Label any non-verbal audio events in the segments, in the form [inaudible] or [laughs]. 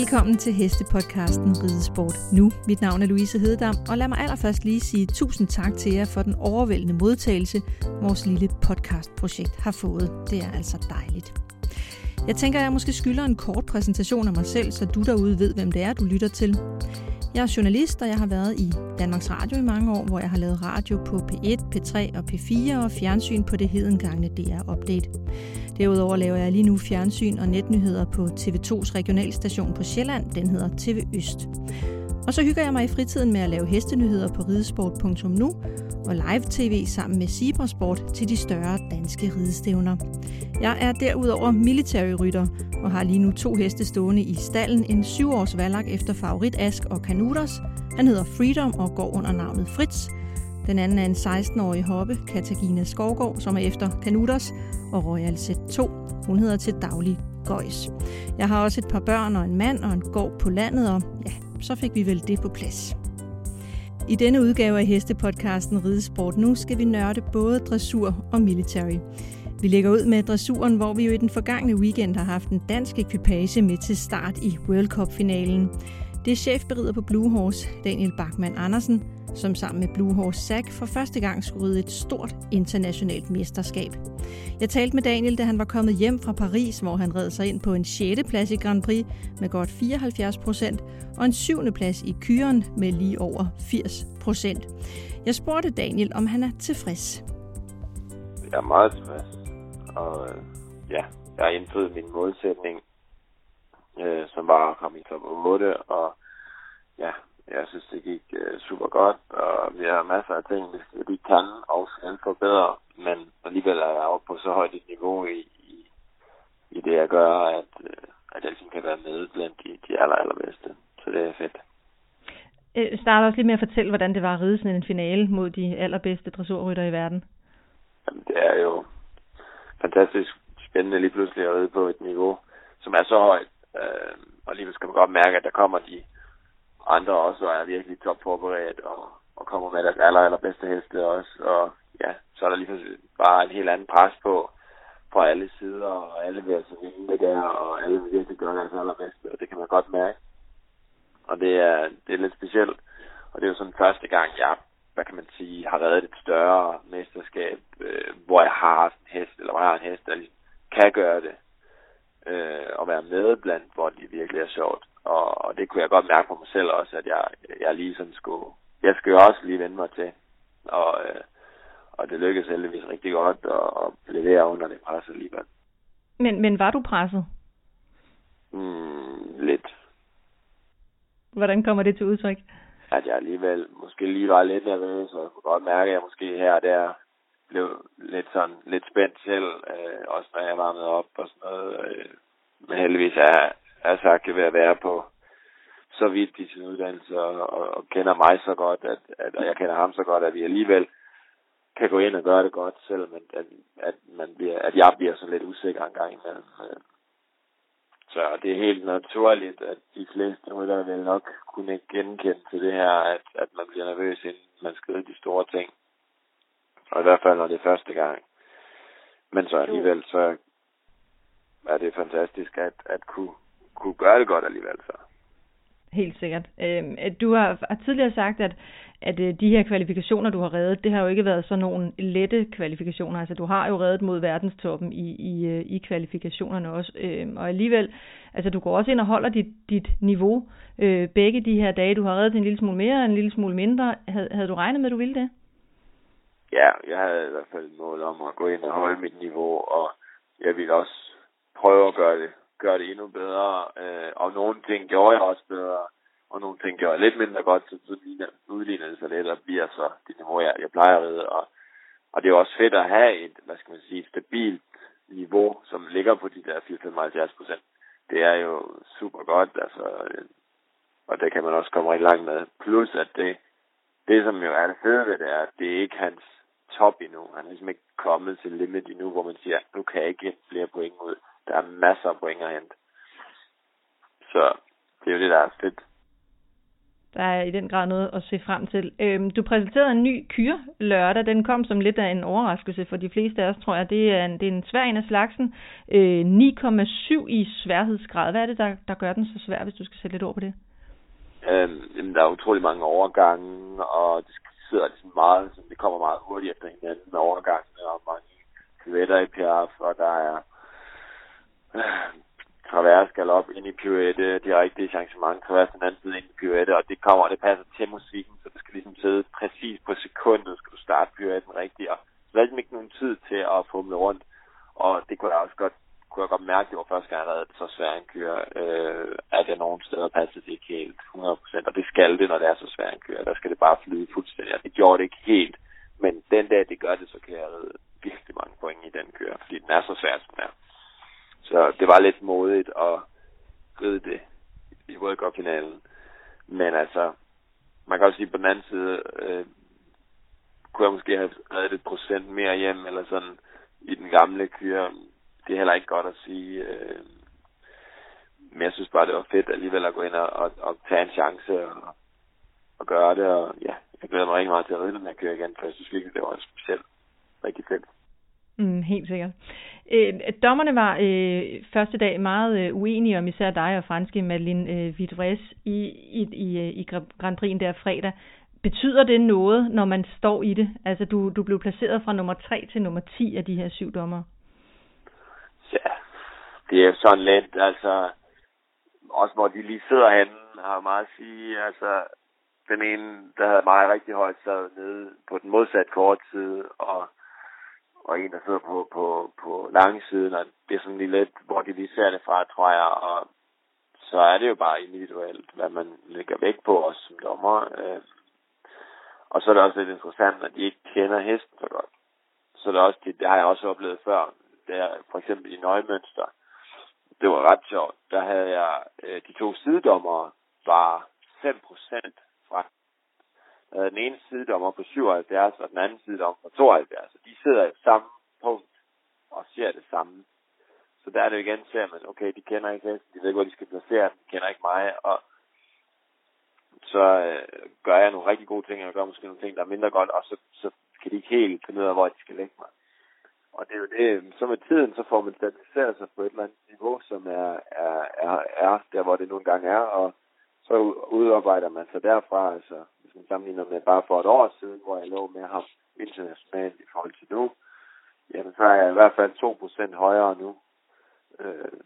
Velkommen til Hestepodcasten Ridesport Nu. Mit navn er Louise Hededam, og lad mig allerførst lige sige tusind tak til jer for den overvældende modtagelse, vores lille podcastprojekt har fået. Det er altså dejligt. Jeg tænker, at jeg måske skylder en kort præsentation af mig selv, så du derude ved, hvem det er, du lytter til. Jeg er journalist, og jeg har været i Danmarks Radio i mange år, hvor jeg har lavet radio på P1, P3 og P4 og fjernsyn på det hedengangne DR Update. Derudover laver jeg lige nu fjernsyn og netnyheder på TV2's regionalstation på Sjælland. Den hedder TV Øst. Og så hygger jeg mig i fritiden med at lave hestenyheder på ridesport.nu og live-tv sammen med Sibrasport til de større danske ridestævner. Jeg er derudover military-rytter og har lige nu to heste stående i stallen. En syvårs valak efter favorit Ask og Kanuters. Han hedder Freedom og går under navnet Fritz. Den anden er en 16-årig hoppe, Katagina Skovgaard, som er efter Kanuters og Royal Z2. Hun hedder til daglig Gøjs. Jeg har også et par børn og en mand og en gård på landet, og ja, så fik vi vel det på plads. I denne udgave af Hestepodcasten Ridesport Nu skal vi nørde både dressur og military. Vi lægger ud med dressuren, hvor vi jo i den forgangne weekend har haft en dansk ekvipage med til start i World Cup-finalen. Det er chefberider på Blue Horse, Daniel Bachmann Andersen, som sammen med Blue Horse Sack for første gang skulle ride et stort internationalt mesterskab. Jeg talte med Daniel, da han var kommet hjem fra Paris, hvor han red sig ind på en 6. plads i Grand Prix med godt 74 procent, og en 7. plads i Kyren med lige over 80 procent. Jeg spurgte Daniel, om han er tilfreds. Jeg er meget tilfreds, og øh, ja, jeg har indfriet min målsætning, øh, som var at komme i top 8, og ja, jeg synes, det gik uh, super godt, og vi har masser af ting, vi kan og skal forbedre, men alligevel er jeg oppe på så højt et niveau i, i, i det, jeg gør, at, uh, at jeg ligesom kan være med blandt de, de aller, allerbedste. Så det er fedt. Jeg starter også lige med at fortælle, hvordan det var at ride sådan en finale mod de allerbedste dressurrytter i verden. Jamen, det er jo fantastisk spændende lige pludselig at ride på et niveau, som er så højt. Øh, og lige skal man godt mærke, at der kommer de andre også er virkelig topforberedt og, og kommer med deres aller, allerbedste heste også. Og ja, så er der lige bare en helt anden pres på fra alle sider, og alle vil altså vinde det der, og alle vil virkelig gøre deres allerbedste, og det kan man godt mærke. Og det er, det er lidt specielt, og det er jo sådan første gang, jeg, hvad kan man sige, har reddet et større mesterskab, øh, hvor jeg har haft en hest, eller hvor jeg har en hest, der kan gøre det, øh, og være med blandt, hvor det virkelig er sjovt. Og, og det kunne jeg godt mærke på mig selv også, at jeg, jeg lige sådan skulle, jeg skal jo også lige vende mig til. Og, øh, og det lykkedes heldigvis rigtig godt at, at levere under det pres alligevel. Men, men var du presset? Mm, lidt. Hvordan kommer det til udtryk? At jeg alligevel måske lige var lidt nervøs, og jeg kunne godt mærke, at jeg måske her og der blev lidt sådan lidt spændt selv, øh, også når jeg varmede op og sådan noget. Øh, men heldigvis er, er sagt ved at være på så vidt i sin uddannelse og, og, og kender mig så godt, at, at, og jeg kender ham så godt, at vi alligevel kan gå ind og gøre det godt, selvom at, at, at, man bliver, at jeg bliver så lidt usikker en gang imellem. Så det er helt naturligt, at de fleste rytter vil nok kunne genkende til det her, at, at man bliver nervøs, inden man skal de store ting. Og i hvert fald, når det er første gang. Men så alligevel, så er det fantastisk at, at kunne, kunne gøre det godt alligevel. Så. Helt sikkert. Øh, du har, har tidligere sagt, at, at øh, de her kvalifikationer, du har reddet, det har jo ikke været sådan nogle lette kvalifikationer. Altså, du har jo reddet mod verdenstoppen i, i, øh, i kvalifikationerne også. Øh, og alligevel, altså, du går også ind og holder dit, dit niveau øh, begge de her dage. Du har reddet en lille smule mere og en lille smule mindre. Havde, havde du regnet med, at du ville det? Ja, jeg havde i hvert fald et mål om at gå ind og holde mit niveau, og jeg ville også prøve at gøre det gøre det endnu bedre. Øh, og nogle ting gjorde jeg også bedre, og nogle ting gjorde jeg lidt mindre godt, så udligner det sig lidt og bliver så det niveau, jeg, jeg plejer at ride. Og, og det er også fedt at have et, hvad skal man sige, stabilt niveau, som ligger på de der 75 procent. Det er jo super godt, altså, og det kan man også komme rigtig langt med. Plus at det, det som jo er det fede ved det, er, at det er ikke hans top endnu. Han er ligesom ikke kommet til limit endnu, hvor man siger, nu kan jeg ikke flere point ud der er masser af point at hente. Så det er jo det, der er fedt. Der er i den grad noget at se frem til. Øhm, du præsenterede en ny kyr lørdag. Den kom som lidt af en overraskelse for de fleste af os, tror jeg. Det er en, det er en svær en af slagsen. Øh, 9,7 i sværhedsgrad. Hvad er det, der, der gør den så svær, hvis du skal sætte lidt ord på det? Øhm, der er utrolig mange overgange, og det sidder ligesom meget, så det kommer meget hurtigt efter hinanden med overgangene, og mange pirouetter i piaf, og der er travers galop ind i pirouette, direkte i changement, travers den anden side ind i pirouette, og det kommer, og det passer til musikken, så det skal ligesom sidde præcis på sekundet, skal du starte pirouetten rigtigt, og så er der ikke nogen tid til at fumle rundt, og det kunne jeg også godt kunne jeg godt mærke, det var første gang, jeg så svær en køre, øh, at jeg nogen steder passede det ikke helt 100%, og det skal det, når det er så svær en køre. Der skal det bare flyde fuldstændig, og det gjorde det ikke helt. Men den dag, det gør det, så kan jeg virkelig mange point i den køre, fordi den er så svær, som den er. Så det var lidt modigt at ride det i World Cup-finalen. Men altså, man kan også sige på den anden side, øh, kunne jeg måske have reddet et procent mere hjem, eller sådan i den gamle kyr. det er heller ikke godt at sige. Øh, men jeg synes bare, det var fedt alligevel at gå ind og, og, og tage en chance og, og gøre det. Og ja, jeg glæder mig rigtig meget til at ride den her køre igen, for jeg synes virkelig, det var specielt rigtig fedt. Mm, helt sikkert. Øh, dommerne var øh, første dag meget øh, uenige om især dig og franske Madeline øh, Vidres i, i, i, øh, i Grand Prix'en der fredag. Betyder det noget, når man står i det? Altså, du, du blev placeret fra nummer 3 til nummer 10 af de her syv dommer ja, det er sådan lidt, altså, også hvor de lige sidder henne, har meget at sige, altså, den ene, der havde mig rigtig højt, sad nede på den modsatte kort side, og, og en, der sidder på, på, på langsiden, og det er sådan lige lidt, hvor de lige ser det fra, tror jeg, og så er det jo bare individuelt, hvad man lægger vægt på os som dommer. Øh. Og så er det også lidt interessant, at de ikke kender hesten så godt. Så det, er også, det, det har jeg også oplevet før der for eksempel i Nøgmønster. Det var ret sjovt. Der havde jeg øh, de to sidedommere var 5% fra. Der den ene sidedommer på 77, og den anden sidedommer på 72. Og de sidder i samme punkt og ser det samme. Så der er det jo igen, ser man, okay, de kender ikke hesten, de ved ikke, hvor de skal placere den, de kender ikke mig, og så øh, gør jeg nogle rigtig gode ting, og jeg gør måske nogle ting, der er mindre godt, og så, så kan de ikke helt finde ud af, hvor de skal lægge mig. Og det er jo det, øh, så med tiden, så får man stabiliseret sig på et eller andet niveau, som er, er, er, er der, hvor det nogle gange er, og så udarbejder man sig derfra, altså hvis man sammenligner med bare for et år siden, hvor jeg lå med ham internationalt i forhold til nu, jamen så er jeg i hvert fald 2% højere nu. Øh,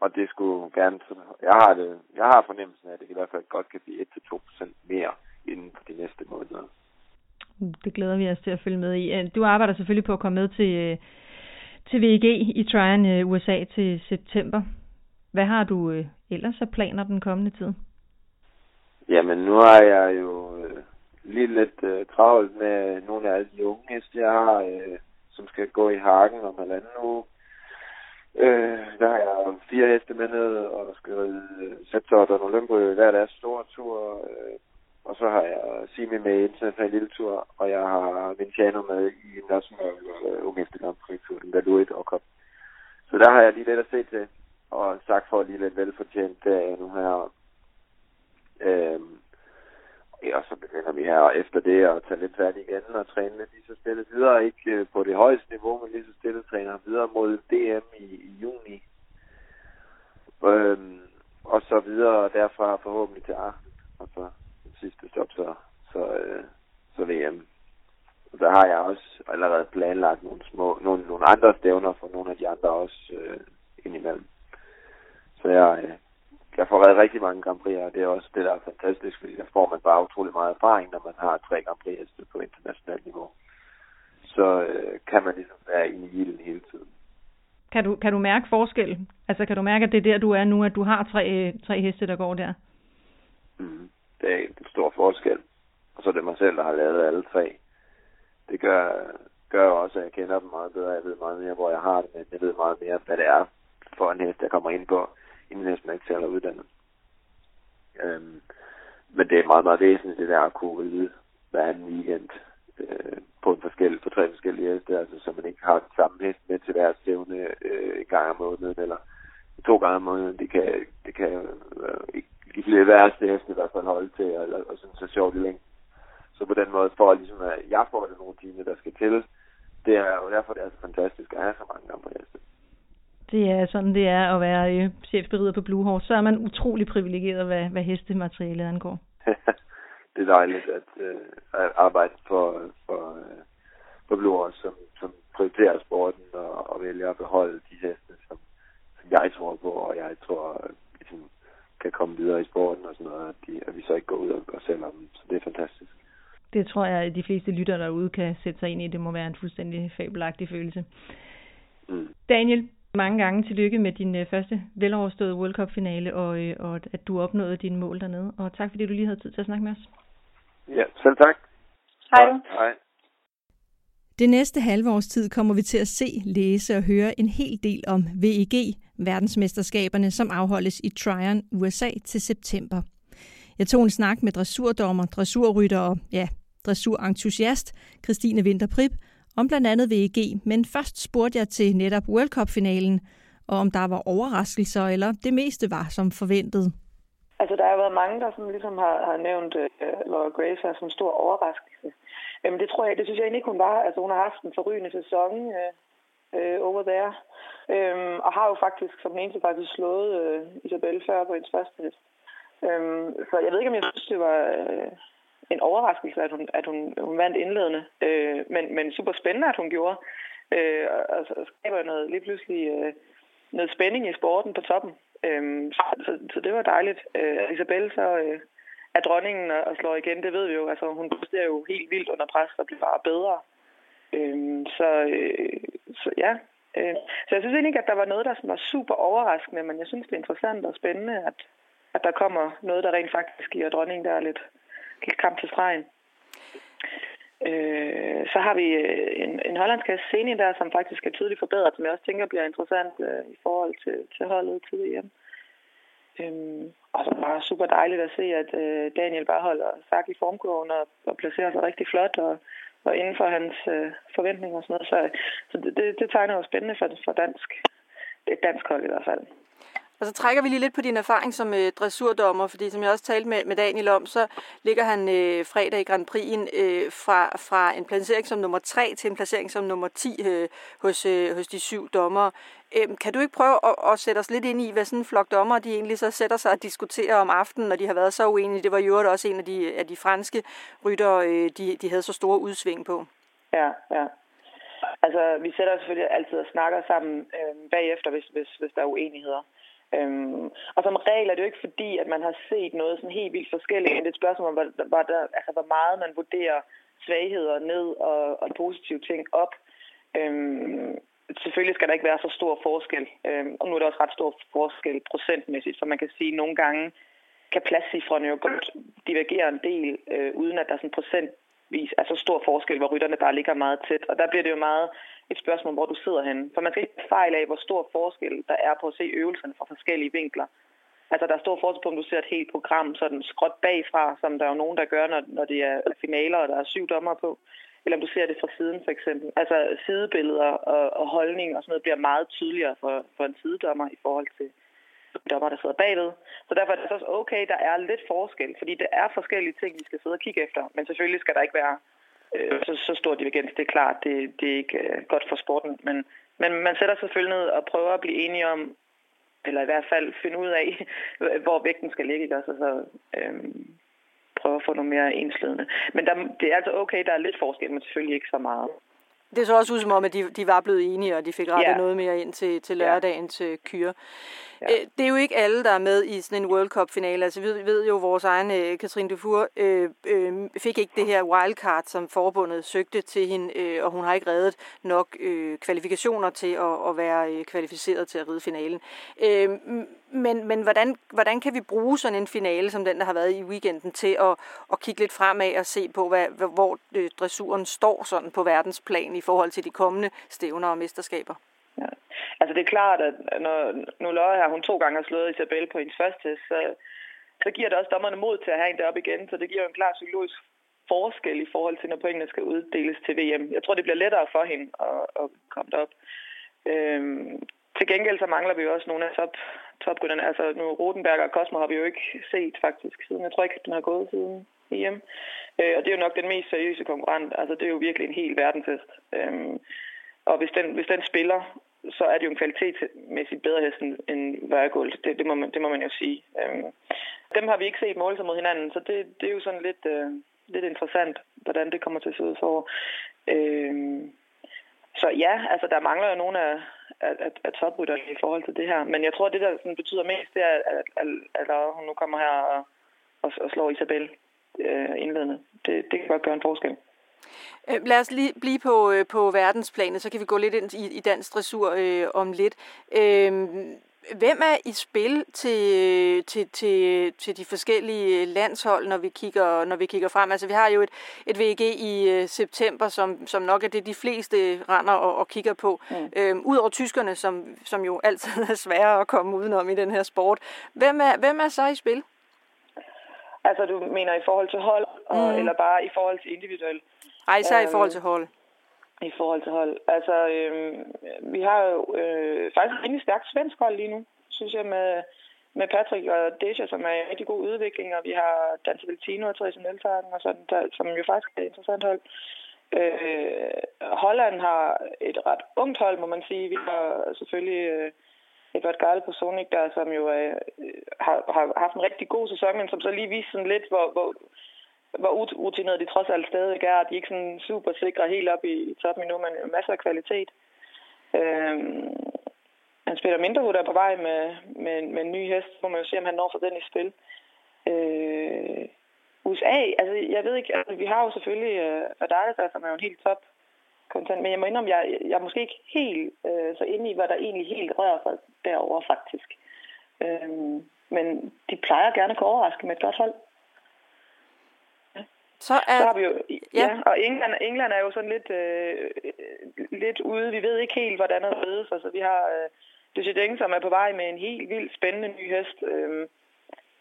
og det skulle gerne, jeg har det, jeg har fornemmelsen af, at det i hvert fald godt kan blive 1-2% mere inden for de næste måneder. Det glæder vi os til at følge med i. Øh, du arbejder selvfølgelig på at komme med til, øh, til VG i Tryon øh, USA til september. Hvad har du ellers af planer den kommende tid? Jamen, nu har jeg jo øh, lige lidt øh, travlt med nogle af alle de unge heste, jeg har, øh, som skal gå i hakken om halvanden uge. Øh, der har jeg fire heste med ned, og skal ride uh, og Olympo hver deres store tur. Øh, og så har jeg Simi med i international lille tur, og jeg har Vinciano med i national øh, unge Grand Prix tur, den Louis og Cup. Så der har jeg lige lidt at se til, og sagt for lige lidt velfortjent øh, nu her. Øh, og så begynder vi her efter det at tage lidt færdig igen og træne lidt lige så stille videre. Ikke øh, på det højeste niveau, men lige så stille træner videre mod DM i, i juni. Øhm, og så videre derfra forhåbentlig til aften. Og så sidste stop, så, så, øh, så VM. Og der har jeg også allerede planlagt nogle, små, nogle, nogle andre stævner for nogle af de andre også øh, indimellem. Så jeg, øh, jeg får reddet rigtig mange Grand Prix, og det er også det, der er fantastisk, fordi der får man bare utrolig meget erfaring, når man har tre Grand Prix på internationalt niveau. Så øh, kan man ligesom være i ilden hele tiden. Kan du, kan du mærke forskel? Altså kan du mærke, at det er der, du er nu, at du har tre, tre heste, der går der? Mm det er en stor forskel. Og så er det mig selv, der har lavet alle tre. Det gør, gør også, at jeg kender dem meget bedre. Jeg ved meget mere, hvor jeg har det, men jeg ved meget mere, hvad det er for en hest, jeg kommer ind på, inden næsten ikke selv er uddannet. Øhm, men det er meget, meget væsentligt, det der at kunne ride hver anden weekend øh, på, en forskellig, på tre forskellige heste, altså så man ikke har den samme hest med til hver stævne øh, en gang om måneden, eller to gange om måneden. Det kan, det kan øh, ikke de flere værste heste i hvert fald holde til og, og, og synes er sjovt i længden. Så på den måde får ligesom, at jeg får den rutine, der skal til. Det er jo derfor, det er så fantastisk at have så mange gamle på heste. Det er sådan, det er at være øh, chefberider på Blue Horse. Så er man utrolig privilegeret, hvad, hvad hestematerialet angår. [laughs] det er dejligt at, øh, at arbejde for, for, øh, for Blue Horse, som, som prioriterer sporten og, og vælger at beholde de heste, som, som jeg tror på, og jeg tror ligesom, kan komme videre i sporten og sådan noget, at, de, at vi så ikke går ud og, og sælger dem. Så det er fantastisk. Det tror jeg, at de fleste lyttere derude kan sætte sig ind i. Det må være en fuldstændig fabelagtig følelse. Mm. Daniel, mange gange tillykke med din øh, første veloverståede World Cup-finale, og, øh, og at du opnåede dine mål dernede. Og tak fordi du lige havde tid til at snakke med os. Ja, selv tak. Hej. Hej. Det næste halve års tid kommer vi til at se, læse og høre en hel del om VEG, verdensmesterskaberne, som afholdes i Tryon, USA til september. Jeg tog en snak med dressurdommer, dressurrytter og ja, dressurentusiast Christine Winterprip om blandt andet VEG, men først spurgte jeg til netop World Cup-finalen, og om der var overraskelser, eller det meste var som forventet. Altså, der har været mange, der sådan, ligesom har, har nævnt uh, Laura Grace som stor overraskelse. Jamen, det tror jeg, det synes jeg egentlig ikke, hun var. Altså, hun har haft en forrygende sæson uh, uh, over there, um, og har jo faktisk som den eneste faktisk slået uh, Isabelle før på hendes første hest. Um, øhm, så jeg ved ikke, om jeg synes, det var... Uh, en overraskelse, at hun, at hun, hun vandt indledende. Øh, men, men super spændende, at hun gjorde. Øh, og, og skaber noget, lige pludselig øh, noget spænding i sporten på toppen. Øh, så, så det var dejligt. Øh, Isabel så øh, er dronningen og, og slår igen, det ved vi jo. Altså, hun præsterer jo helt vildt under pres og bliver bare bedre. Øh, så, øh, så ja, øh, så jeg synes egentlig ikke, at der var noget, der var super overraskende, men jeg synes, det er interessant og spændende, at, at der kommer noget, der rent faktisk giver dronningen der lidt, kamp til stregen. Øh, så har vi øh, en, en hollandsk scene der, som faktisk er tydeligt forbedret, som jeg også tænker bliver interessant øh, i forhold til, til holdet til VM. Øhm, og så bare super dejligt at se, at øh, Daniel bare holder sagt i formkurven og, og placerer sig rigtig flot og, og inden for hans øh, forventninger og sådan noget. Så, så det, det, det tegner jo spændende for, for dansk, et dansk hold i hvert fald. Og så trækker vi lige lidt på din erfaring som øh, dressurdommer, fordi som jeg også talte med, med Daniel om, så ligger han øh, fredag i Grand Prix'en øh, fra, fra en placering som nummer 3 til en placering som nummer 10 øh, hos, øh, hos de syv dommere. Øh, kan du ikke prøve at, at sætte os lidt ind i, hvad sådan en flok dommer, de egentlig så sætter sig og diskuterer om aftenen, når de har været så uenige? Det var jo også en af de, af de franske rytter, øh, de, de havde så store udsving på. Ja, ja. Altså, vi sætter os selvfølgelig altid og snakker sammen øh, bagefter, hvis, hvis, hvis der er uenigheder. Øhm, og som regel er det jo ikke fordi, at man har set noget sådan helt vildt forskelligt, men det er et spørgsmål om, hvor, hvor, der, altså, hvor meget man vurderer svagheder ned og, og positive ting op. Øhm, selvfølgelig skal der ikke være så stor forskel, øhm, og nu er der også ret stor forskel procentmæssigt, så man kan sige, at nogle gange kan pladscifrene jo godt divergere en del, øh, uden at der sådan procentvis er så stor forskel, hvor rytterne bare ligger meget tæt. Og der bliver det jo meget et spørgsmål, hvor du sidder henne. For man skal ikke fejl af, hvor stor forskel der er på at se øvelserne fra forskellige vinkler. Altså, der er stor forskel på, om du ser et helt program sådan skråt bagfra, som der er jo nogen, der gør, når, når det er finaler, og der er syv dommer på. Eller om du ser det fra siden, for eksempel. Altså, sidebilleder og, og holdning og sådan noget bliver meget tydeligere for, for en sidedommer i forhold til dommer, der sidder bagved. Så derfor er det også okay, der er lidt forskel, fordi det er forskellige ting, vi skal sidde og kigge efter. Men selvfølgelig skal der ikke være øh, så, så stor divergens. Det er klart, det, det er ikke øh, godt for sporten. Men, men man sætter selvfølgelig ned og prøver at blive enige om, eller i hvert fald finde ud af, [laughs] hvor vægten skal ligge. Og så, så øh, prøve at få noget mere enslydende. Men der, det er altså okay, der er lidt forskel, men selvfølgelig ikke så meget. Det så også ud som om, at de, de var blevet enige, og de fik rettet ja. noget mere ind til, til lørdagen til kyre. Ja. Øh, det er jo ikke alle, der er med i sådan en World Cup-finale. Altså, vi ved jo, vores egen øh, Katrine Dufour øh, øh, fik ikke det her wildcard, som forbundet søgte til hende, øh, og hun har ikke reddet nok øh, kvalifikationer til at, at være øh, kvalificeret til at ride finalen. Øh, men men hvordan, hvordan kan vi bruge sådan en finale, som den, der har været i weekenden, til at, at kigge lidt fremad og se på, hvad, hvor øh, dressuren står sådan på verdensplan i forhold til de kommende stævner og mesterskaber? Altså det er klart, at når nu Løje her, hun to gange har slået Isabel på hendes første, så, så giver det også dommerne mod til at have hende deroppe igen, så det giver jo en klar psykologisk forskel i forhold til, når pointene skal uddeles til VM. Jeg tror, det bliver lettere for hende at, at komme derop. Øhm, til gengæld så mangler vi jo også nogle af top, toprytterne. Altså nu Rotenberg og Cosmo har vi jo ikke set faktisk siden. Jeg tror ikke, den har gået siden EM. Øh, og det er jo nok den mest seriøse konkurrent. Altså det er jo virkelig en helt verdensfest. Øhm, og hvis den, hvis den spiller, så er det jo en kvalitetsmæssigt bedre hest end Værgold. Det, det, må man, det må man jo sige. Øhm, dem har vi ikke set måle sig mod hinanden, så det, det er jo sådan lidt, øh, lidt interessant, hvordan det kommer til at se ud for. Øhm, så ja, altså der mangler jo nogle af, af, af, af toprytterne i forhold til det her. Men jeg tror, at det, der sådan betyder mest, det er, at, at, at, at hun nu kommer her og, og, og slår Isabel øh, indledende. Det, det kan godt gøre en forskel. Øh, lad os lige blive på, øh, på verdensplanet, så kan vi gå lidt ind i, i dansk dressur øh, om lidt. Øh, Hvem er i spil til, til, til, til de forskellige landshold, når vi kigger, når vi kigger frem? Altså, vi har jo et, et VG i uh, september, som, som nok er det, de fleste render og, og kigger på. Mm. Øhm, Udover tyskerne, som, som jo altid er svære at komme udenom i den her sport. Hvem er, hvem er så i spil? Altså, du mener i forhold til hold, og, mm. eller bare i forhold til individuelt? Nej, især øhm, i forhold til hold i forhold til hold. Altså, øh, vi har jo øh, faktisk et rimelig stærkt svensk hold lige nu, synes jeg, med, med Patrick og Deja, som er en rigtig god udvikling, og vi har Dante Valtino og Therese Neltarden, og sådan, der, som jo faktisk er et interessant hold. Øh, Holland har et ret ungt hold, må man sige. Vi har selvfølgelig øh, Edvard Gale på Sonic, der som jo øh, har, har haft en rigtig god sæson, men som så lige viser sådan lidt, hvor, hvor hvor urutineret de trods alt stadig er. De er ikke sådan super sikre helt op i toppen endnu, men masser af kvalitet. Øhm, han spiller mindre der er på vej med, med, med en ny hest. Må man jo se, om han når sig den i spil. Øh, USA, altså jeg ved ikke, altså, vi har jo selvfølgelig øh, Adalda, som er jo en helt top content, men jeg må indrømme, jeg, jeg er måske ikke helt øh, så inde i, hvad der egentlig helt rører sig derovre faktisk. Øh, men de plejer gerne at kunne overraske med et godt hold. Så, er... så har vi jo, ja, ja og England, England er jo sådan lidt, øh, lidt ude. Vi ved ikke helt, hvordan det ved sig. Så vi har øh, Deng, som er på vej med en helt vildt spændende ny hest, øh,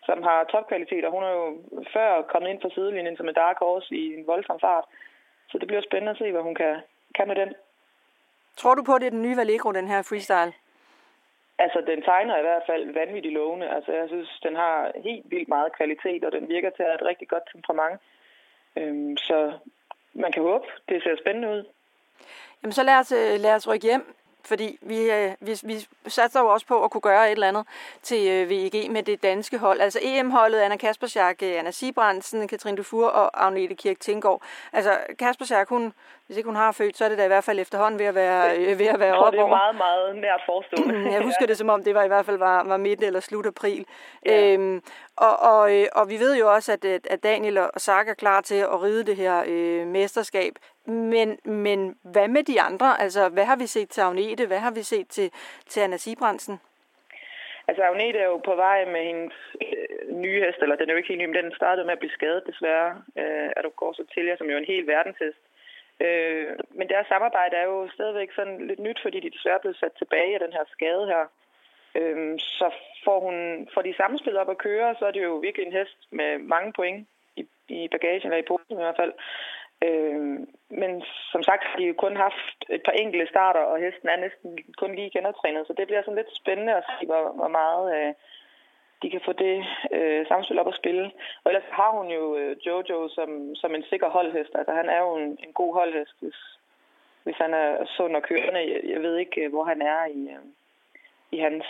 som har topkvalitet, og hun er jo før kommet ind på sidelinjen som en dark horse i en voldsom fart. Så det bliver spændende at se, hvad hun kan, kan med den. Tror du på, at det er den nye Vallegro, den her freestyle? Altså, den tegner i hvert fald vanvittigt lovende. Altså, jeg synes, den har helt vildt meget kvalitet, og den virker til at have et rigtig godt temperament. Øhm, så man kan håbe, det ser spændende ud. Jamen så lad os, øh, lad os rykke hjem fordi vi, øh, vi, vi satser jo også på at kunne gøre et eller andet til øh, VEG med det danske hold. Altså EM-holdet, Anna Kaspersjak, Anna Sibrandsen, Katrine Dufour og Agnete Kirk Tinggaard. Altså Kaspersjak, hun, hvis ikke hun har født, så er det da i hvert fald efterhånden ved at være, [laughs] øh, ved at være op det er meget, meget nært forestående. [laughs] Jeg husker det som om, det var i hvert fald var, var midt eller slut april. Ja. Øhm, og, og, øh, og vi ved jo også, at, at Daniel og Saga er klar til at ride det her øh, mesterskab. Men, men hvad med de andre? Altså, hvad har vi set til Agnete? Hvad har vi set til, til Anna Sibrandsen? Altså, Agnete er jo på vej med hendes øh, nye hest, eller den er jo ikke helt ny, men den startede med at blive skadet desværre, øh, at du går så til jer, som jo en helt verdenshest. Øh, men deres samarbejde er jo stadigvæk sådan lidt nyt, fordi de desværre er blevet sat tilbage af den her skade her. Øh, så får hun får de samspillet op at køre, så er det jo virkelig en hest med mange point i, i bagagen, eller i posen i hvert fald. Øh, men som sagt har de jo kun haft et par enkelte starter, og hesten er næsten kun lige genoptrænet, så det bliver sådan lidt spændende at se, hvor, hvor meget øh, de kan få det øh, samspil op at spille. Og ellers har hun jo øh, Jojo som, som en sikker holdhest. Altså han er jo en, en god holdhest, hvis, hvis han er sund og kørende. Jeg, jeg ved ikke, øh, hvor han er i, øh, i hans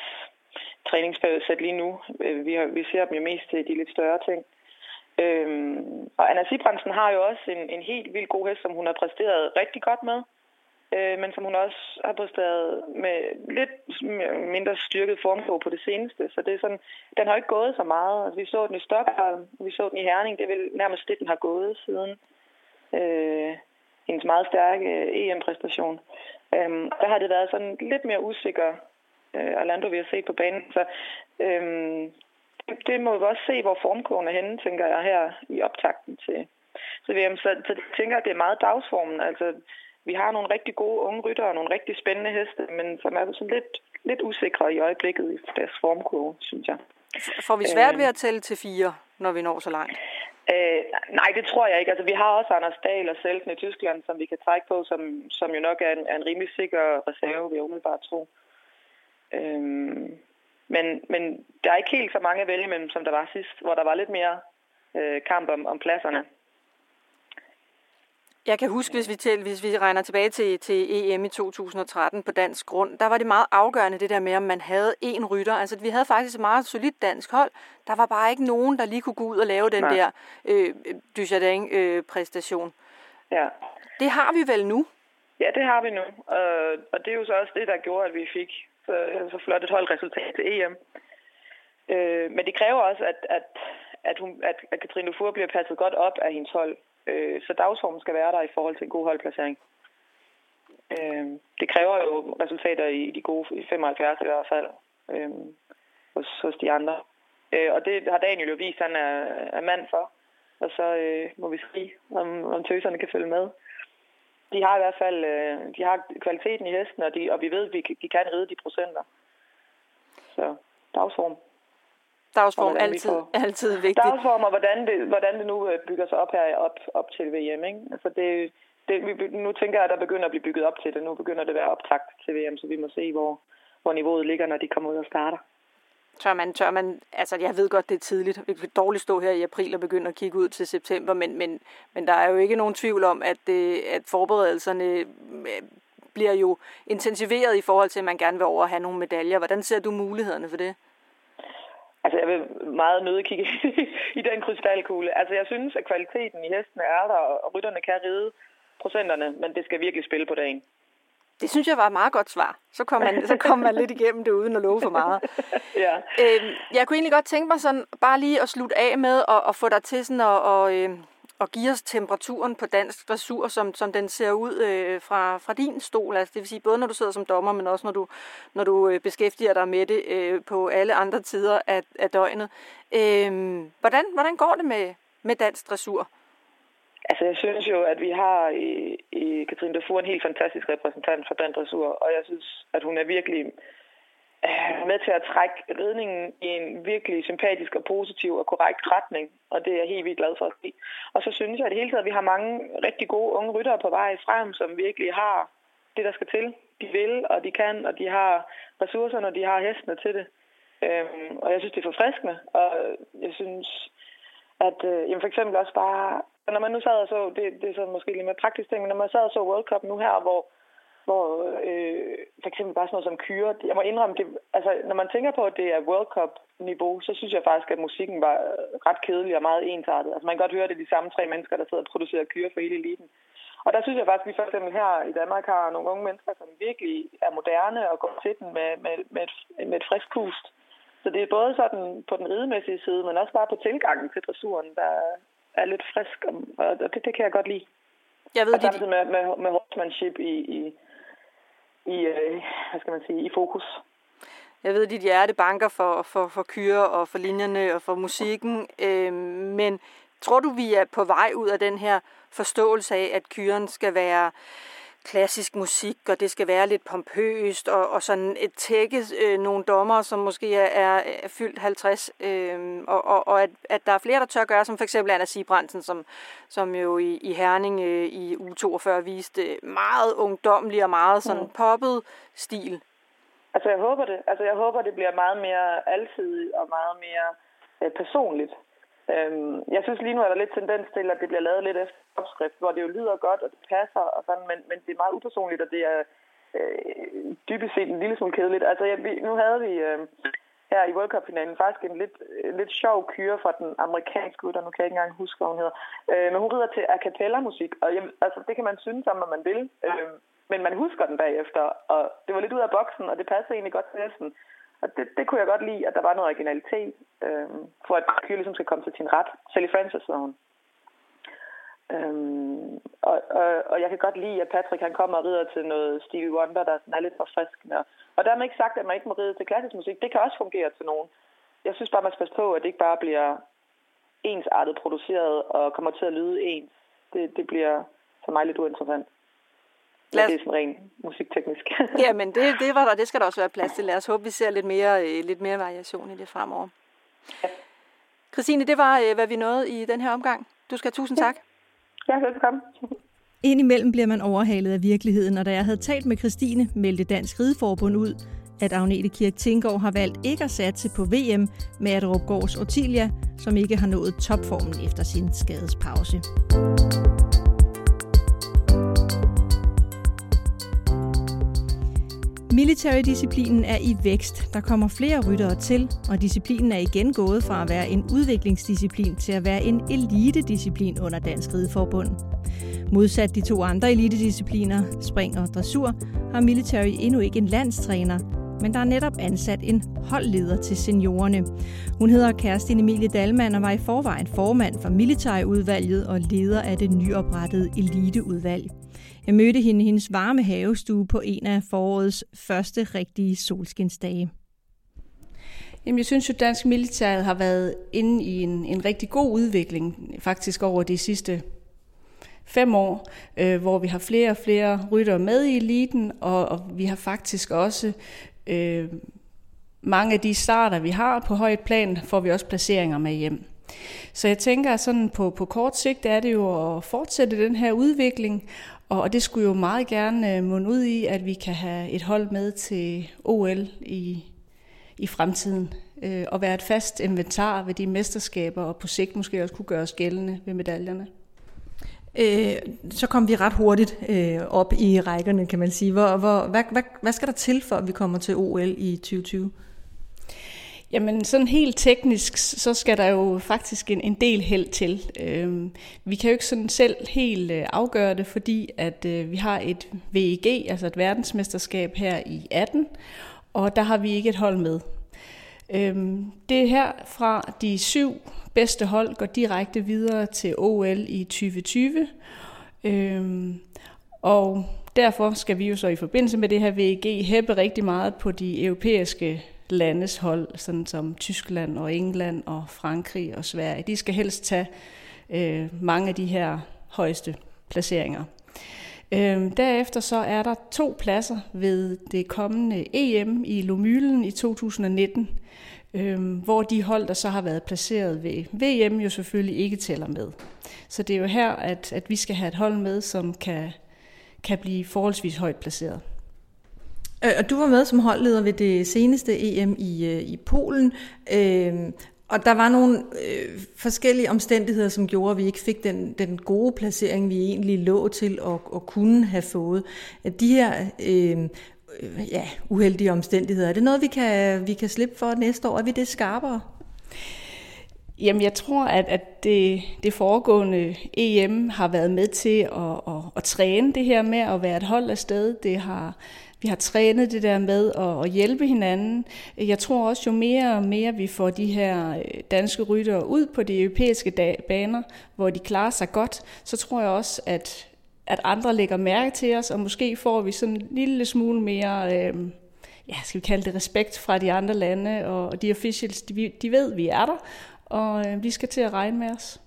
træningsperiode lige nu. Øh, vi, har, vi ser dem jo mest til de lidt større ting. Øhm, og Anna Sibrandsen har jo også en, en helt vildt god hest, som hun har præsteret rigtig godt med, øh, men som hun også har præsteret med lidt mindre styrket form på det seneste. Så det er sådan, den har ikke gået så meget. Altså, vi så den i Stockholm, vi så den i Herning, det er vel nærmest det, den har gået siden øh, hendes meget stærke øh, EM-præstation. Øhm, der har det været sådan lidt mere usikker, øh, Orlando vi har set på banen. Så øhm, det må vi også se, hvor formkurven er henne, tænker jeg her i optakten til, til VM. Så, så jeg tænker, at det er meget dagsformen. Altså, vi har nogle rigtig gode unge ryttere og nogle rigtig spændende heste, men som er sådan lidt, lidt usikre i øjeblikket i deres formkurve, synes jeg. Får vi svært øh, ved at tælle til fire, når vi når så langt? Øh, nej, det tror jeg ikke. Altså, vi har også Anders Dahl og Selten i Tyskland, som vi kan trække på, som, som jo nok er en, er en rimelig sikker reserve, vil jeg umiddelbart tro. Øh, Men, men der er ikke helt så mange at vælge imellem, som der var sidst, hvor der var lidt mere øh, kamp om, om pladserne. Jeg kan huske, hvis vi, til, hvis vi regner tilbage til, til EM i 2013 på dansk grund, der var det meget afgørende det der med, om man havde en rytter. Altså, vi havde faktisk et meget solidt dansk hold. Der var bare ikke nogen, der lige kunne gå ud og lave den Nej. der øh, Dujardin-præstation. Øh, ja. Det har vi vel nu? Ja, det har vi nu. Og, og det er jo så også det, der gjorde, at vi fik så, så flot et holdresultat til EM. Øh, men det kræver også, at, at, at, hun, at, at Katrine Fur bliver passet godt op af hendes hold. Øh, så dagsformen skal være der i forhold til en god holdplacering. Øh, det kræver jo resultater i de gode i 75 i hvert fald øh, hos, hos de andre. Øh, og det har Daniel jo vist, han er, er mand for. Og så øh, må vi se, om, om tøserne kan følge med. De har i hvert fald øh, de har kvaliteten i hesten, og, de, og vi ved, at vi, de kan ride de procenter. Så dagsform dagsform er altid, altid vigtigt. Dagsform og hvordan det, hvordan det nu øh, bygger sig op her op, op til VM. Ikke? Altså det, det, vi, nu tænker jeg, at der begynder at blive bygget op til det. Nu begynder det at være optakt til VM, så vi må se, hvor, hvor niveauet ligger, når de kommer ud og starter. Tør man, tør man, altså jeg ved godt, det er tidligt. Vi kan dårligt stå her i april og begynde at kigge ud til september, men, men, men der er jo ikke nogen tvivl om, at, det, at forberedelserne øh, bliver jo intensiveret i forhold til, at man gerne vil over have nogle medaljer. Hvordan ser du mulighederne for det? Altså, jeg vil meget nøde kigge [laughs] i den krystalkugle. Altså, jeg synes, at kvaliteten i hesten er der, og rytterne kan ride procenterne, men det skal virkelig spille på dagen. Det synes jeg var et meget godt svar. Så kom man, så kom man lidt igennem det uden at love for meget. [laughs] ja. øhm, jeg kunne egentlig godt tænke mig sådan bare lige at slutte af med at, at få dig til sådan at, øh, og give os temperaturen på dansk dressur, som, som den ser ud øh, fra, fra din stol. Altså, det vil sige både når du sidder som dommer, men også når du, når du øh, beskæftiger dig med det øh, på alle andre tider af, af døgnet. Øh, hvordan, hvordan går det med, med dansk dressur? Altså, jeg synes jo, at vi har i, i Katrine Dufour en helt fantastisk repræsentant for dansk dressur, og jeg synes, at hun er virkelig øh, Øh, med til at trække ridningen i en virkelig sympatisk og positiv og korrekt retning, og det er jeg helt vildt glad for at se. Og så synes jeg at det hele taget, at vi har mange rigtig gode unge ryttere på vej frem, som virkelig har det, der skal til. De vil, og de kan, og de har ressourcerne, og de har hestene til det. Øhm, og jeg synes, det er forfriskende, og jeg synes, at øh, jamen for eksempel også bare, når man nu sad og så, det, det er så måske lidt mere praktisk ting, men når man sad og så World Cup nu her, hvor hvor øh, for eksempel bare sådan noget som kyre. Jeg må indrømme, det, altså, når man tænker på, at det er World Cup-niveau, så synes jeg faktisk, at musikken var ret kedelig og meget ensartet. Altså, man kan godt høre, at det er de samme tre mennesker, der sidder og producerer kyre for hele eliten. Og der synes jeg faktisk, at vi for eksempel her i Danmark har nogle unge mennesker, som virkelig er moderne og går til den med, med, med, et, med et frisk pust. Så det er både sådan på den ridemæssige side, men også bare på tilgangen til dressuren, der er lidt frisk, og det, det kan jeg godt lide. Jeg ved, og samtidig med, med, med horsemanship i, i, i, øh, hvad skal man sige, i fokus. Jeg ved, at dit hjerte banker for, for, for kyre og for linjerne og for musikken, øh, men tror du, vi er på vej ud af den her forståelse af, at kyren skal være klassisk musik, og det skal være lidt pompøst, og, og sådan et tække øh, nogle dommer, som måske er, er, fyldt 50, øh, og, og, og at, at der er flere, der tør gøre, som for eksempel Anna Sibransen, som, som jo i, i Herning øh, i u 42 viste meget ungdomlig og meget sådan mm. poppet stil. Altså jeg håber det. Altså jeg håber, det bliver meget mere alsidigt og meget mere øh, personligt. Øhm, jeg synes lige nu er der lidt tendens til, at det bliver lavet lidt efter opskrift, hvor det jo lyder godt, og det passer, og sådan, men, men det er meget upersonligt, og det er øh, dybest set en lille smule kedeligt. Altså, ja, vi, nu havde vi øh, her i World Cup-finalen faktisk en lidt, øh, lidt sjov kyre fra den amerikanske rytter, nu kan jeg ikke engang huske, hvad hun hedder, øh, men hun rider til a cappella-musik, og jamen, altså, det kan man synes om, hvad man vil, øh, men man husker den bagefter, og det var lidt ud af boksen, og det passede egentlig godt til næsten. Og det, det kunne jeg godt lide, at der var noget originalitet, øh, for at Kyr ligesom skal komme til sin ret. Sally Francis hedder hun. Øhm, og, og, og jeg kan godt lide, at Patrick han kommer og rider til noget Stevie Wonder, der er lidt forfriskende. Og dermed ikke sagt, at man ikke må ride til klassisk musik. Det kan også fungere til nogen. Jeg synes bare, man skal passe på, at det ikke bare bliver ensartet produceret og kommer til at lyde ens. Det, det bliver for mig lidt uinteressant. Lad os... Det er sådan rent musikteknisk. [laughs] Jamen, det, [laughs] det, var der, det skal der også være plads til. Lad os håbe, vi ser lidt mere, øh, lidt mere variation i det fremover. Ja. Christine, det var, øh, hvad vi nåede i den her omgang. Du skal have tusind tak. Ja, velkommen. Indimellem bliver man overhalet af virkeligheden, og da jeg havde talt med Christine, meldte Dansk Rideforbund ud, at Agnete Kirk Tinggaard har valgt ikke at satse på VM med Adrup Gårds Otilia, som ikke har nået topformen efter sin skadespause. Military-disciplinen er i vækst. Der kommer flere ryttere til, og disciplinen er igen gået fra at være en udviklingsdisciplin til at være en elitedisciplin under Dansk Rideforbund. Modsat de to andre elitediscipliner, spring og dressur, har military endnu ikke en landstræner, men der er netop ansat en holdleder til seniorerne. Hun hedder Kerstin Emilie Dalman og var i forvejen formand for militærudvalget og leder af det nyoprettede eliteudvalg. Jeg mødte hende i hendes varme havestue på en af forårets første rigtige solskinsdage. Jamen, jeg synes jo, at dansk militær har været inde i en, en rigtig god udvikling, faktisk over de sidste fem år, øh, hvor vi har flere og flere ryttere med i eliten, og, og vi har faktisk også øh, mange af de starter, vi har på højt plan, får vi også placeringer med hjem. Så jeg tænker, at sådan på, på kort sigt er det jo at fortsætte den her udvikling, og det skulle jo meget gerne øh, munde ud i, at vi kan have et hold med til OL i, i fremtiden, øh, og være et fast inventar ved de mesterskaber, og på sigt måske også kunne gøres gældende ved medaljerne øh, så kom vi ret hurtigt øh, op i rækkerne, kan man sige. Hvor, hvor, hvad, hvad, hvad skal der til, for at vi kommer til OL i 2020? Jamen sådan helt teknisk, så skal der jo faktisk en, en del held til. Øh, vi kan jo ikke sådan selv helt øh, afgøre det, fordi at øh, vi har et VEG, altså et verdensmesterskab her i 18, og der har vi ikke et hold med. Øh, det er her fra de syv bedste hold går direkte videre til OL i 2020. Øhm, og derfor skal vi jo så i forbindelse med det her VEG hæppe rigtig meget på de europæiske landes hold, sådan som Tyskland og England og Frankrig og Sverige. De skal helst tage øh, mange af de her højeste placeringer. Øh, derefter så er der to pladser ved det kommende EM i Lomylen i 2019 øh, hvor de hold, der så har været placeret ved VM, jo selvfølgelig ikke tæller med. Så det er jo her, at, at vi skal have et hold med, som kan, kan blive forholdsvis højt placeret. Øh, og du var med som holdleder ved det seneste EM i, øh, i Polen. Øh, og der var nogle øh, forskellige omstændigheder, som gjorde, at vi ikke fik den, den gode placering, vi egentlig lå til at, at kunne have fået. De her øhm, Øh, ja, uheldige omstændigheder. Er det noget, vi kan, vi kan slippe for næste år? Er vi det skarpere? Jamen, jeg tror, at, at det, det foregående EM har været med til at, at, at træne det her med at være et hold afsted. Det har, vi har trænet det der med at, at hjælpe hinanden. Jeg tror også, jo mere og mere vi får de her øh, danske ryttere ud på de europæiske baner, hvor de klarer sig godt, så tror jeg også, at, at andre lægger mærke til os, og måske får vi sådan en lille smule mere, øh, ja, skal vi kalde det respekt fra de andre lande, og de officials, de, de ved, vi er der, og øh, vi skal til at regne med os.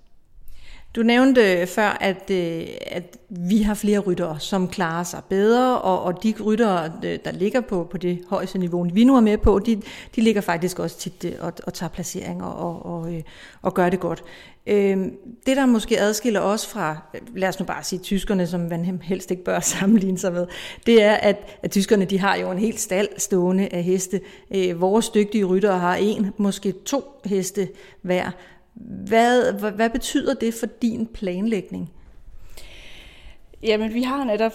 Du nævnte før, at, øh, at vi har flere ryttere, som klarer sig bedre, og, og de ryttere, øh, der ligger på, på det højeste niveau, vi nu er med på, de, de ligger faktisk også tit øh, og, og tager placeringer og, og, og gør det godt. Øhm, det, der måske adskiller os fra, lad os nu bare sige tyskerne, som man helst ikke bør [laughs] sammenligne sig med, det er, at, at tyskerne de har jo en helt stald stående af heste. Vores dygtige ryttere har en, måske to heste hver, hvad, hvad, hvad betyder det for din planlægning? Jamen, vi har netop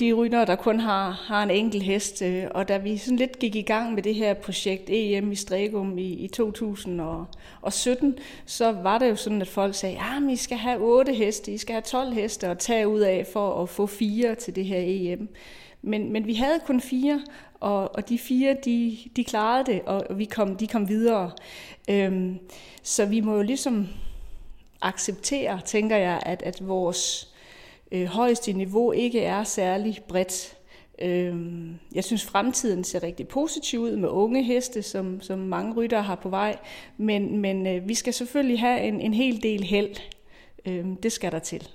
de rytter, der kun har, har en enkelt hest, øh, og da vi sådan lidt gik i gang med det her projekt EM i Stregum i, i 2017, så var det jo sådan, at folk sagde, ah, at I skal have 8 heste, I skal have 12 heste og tage ud af for at få fire til det her EM. Men, men vi havde kun fire, og, og de fire, de, de klarede det, og vi kom, de kom videre. Øhm, så vi må jo ligesom acceptere, tænker jeg, at, at vores øh, højeste niveau ikke er særlig bredt. Øhm, jeg synes, fremtiden ser rigtig positiv ud med unge heste, som, som mange rytter har på vej, men, men øh, vi skal selvfølgelig have en, en hel del held. Øhm, det skal der til.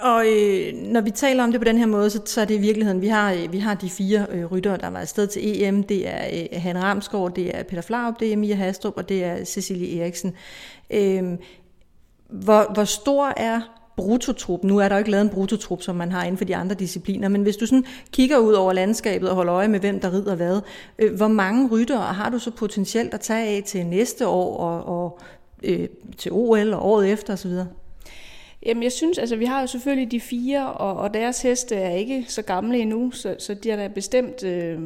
Og øh, når vi taler om det på den her måde, så, så er det i virkeligheden, vi har, øh, vi har de fire øh, ryttere, der var afsted til EM. Det er øh, Hanne Ramsgaard, det er Peter Flaup, det er Mia Hastrup, og det er Cecilie Eriksen. Øh, hvor, hvor stor er brutotrup. Nu er der jo ikke lavet en brutotrup, som man har inden for de andre discipliner, men hvis du sådan kigger ud over landskabet og holder øje med, hvem der rider hvad, øh, hvor mange ryttere har du så potentielt at tage af til næste år og, og øh, til OL og året efter osv.? Jamen jeg synes, altså vi har jo selvfølgelig de fire, og, og deres heste er ikke så gamle endnu, så, så de er da bestemt øh,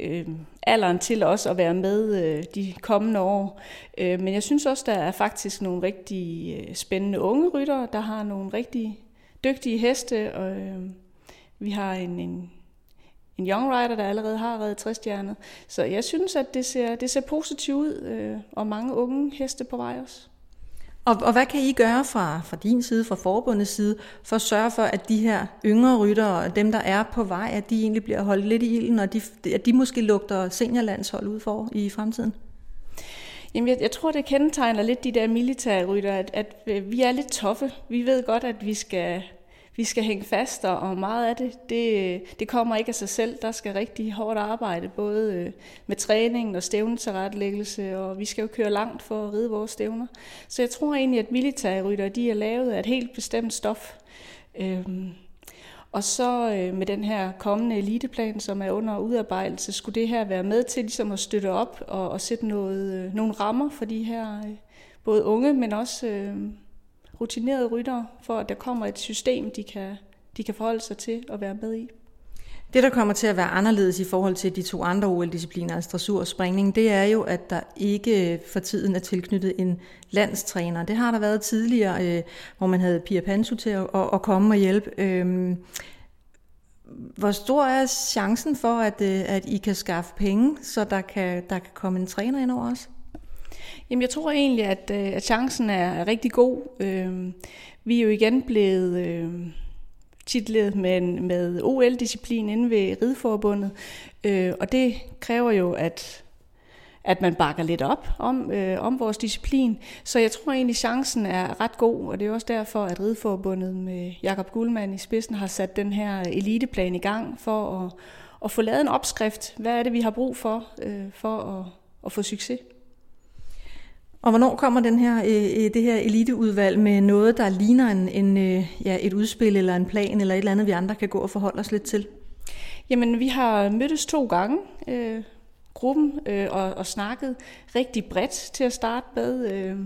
øh, alderen til også at være med øh, de kommende år. Øh, men jeg synes også, der er faktisk nogle rigtig øh, spændende unge ryttere, der har nogle rigtig dygtige heste. Og, øh, vi har en, en, en young rider, der allerede har reddet 60 Så jeg synes, at det ser, det ser positivt ud, øh, og mange unge heste på vej også. Og, og hvad kan I gøre fra, fra din side, fra forbundets side, for at sørge for, at de her yngre ryttere, dem der er på vej, at de egentlig bliver holdt lidt i ilden, og de, at de måske lugter seniorlandshold ud for i fremtiden? Jamen, jeg, jeg tror, det kendetegner lidt de der militære rytter, at, at øh, vi er lidt toffe. Vi ved godt, at vi skal vi skal hænge fast, og meget af det, det, det kommer ikke af sig selv. Der skal rigtig hårdt arbejde, både øh, med træningen og stævnetilrettelæggelse, og vi skal jo køre langt for at ride vores stævner. Så jeg tror egentlig, at militærrytter, de er lavet af et helt bestemt stof. Øhm, og så øh, med den her kommende eliteplan, som er under udarbejdelse, skulle det her være med til ligesom at støtte op og, og sætte noget, øh, nogle rammer for de her øh, både unge, men også øh, rutinerede ryttere, for at der kommer et system, de kan, de kan forholde sig til og være med i. Det, der kommer til at være anderledes i forhold til de to andre OL-discipliner, altså dressur og springning, det er jo, at der ikke for tiden er tilknyttet en landstræner. Det har der været tidligere, øh, hvor man havde Pia Pansu til at, at komme og hjælpe. Øhm, hvor stor er chancen for, at, øh, at I kan skaffe penge, så der kan, der kan komme en træner ind over os? Jamen, jeg tror egentlig, at, øh, at chancen er, er rigtig god. Øh, vi er jo igen blevet øh, titlet med, med OL-disciplin inde ved Rideforbundet, øh, og det kræver jo, at at man bakker lidt op om, øh, om vores disciplin. Så jeg tror egentlig, chancen er ret god, og det er også derfor, at Rideforbundet med Jakob Guldmann i spidsen har sat den her eliteplan i gang for at, at få lavet en opskrift. Hvad er det, vi har brug for, øh, for at, at få succes? Og hvornår kommer den her, øh, øh, det her eliteudvalg med noget, der ligner en, en, øh, ja, et udspil eller en plan eller et eller andet, vi andre kan gå og forholde os lidt til? Jamen, vi har mødtes to gange, øh, gruppen, øh, og, og snakket rigtig bredt til at starte med. Øh,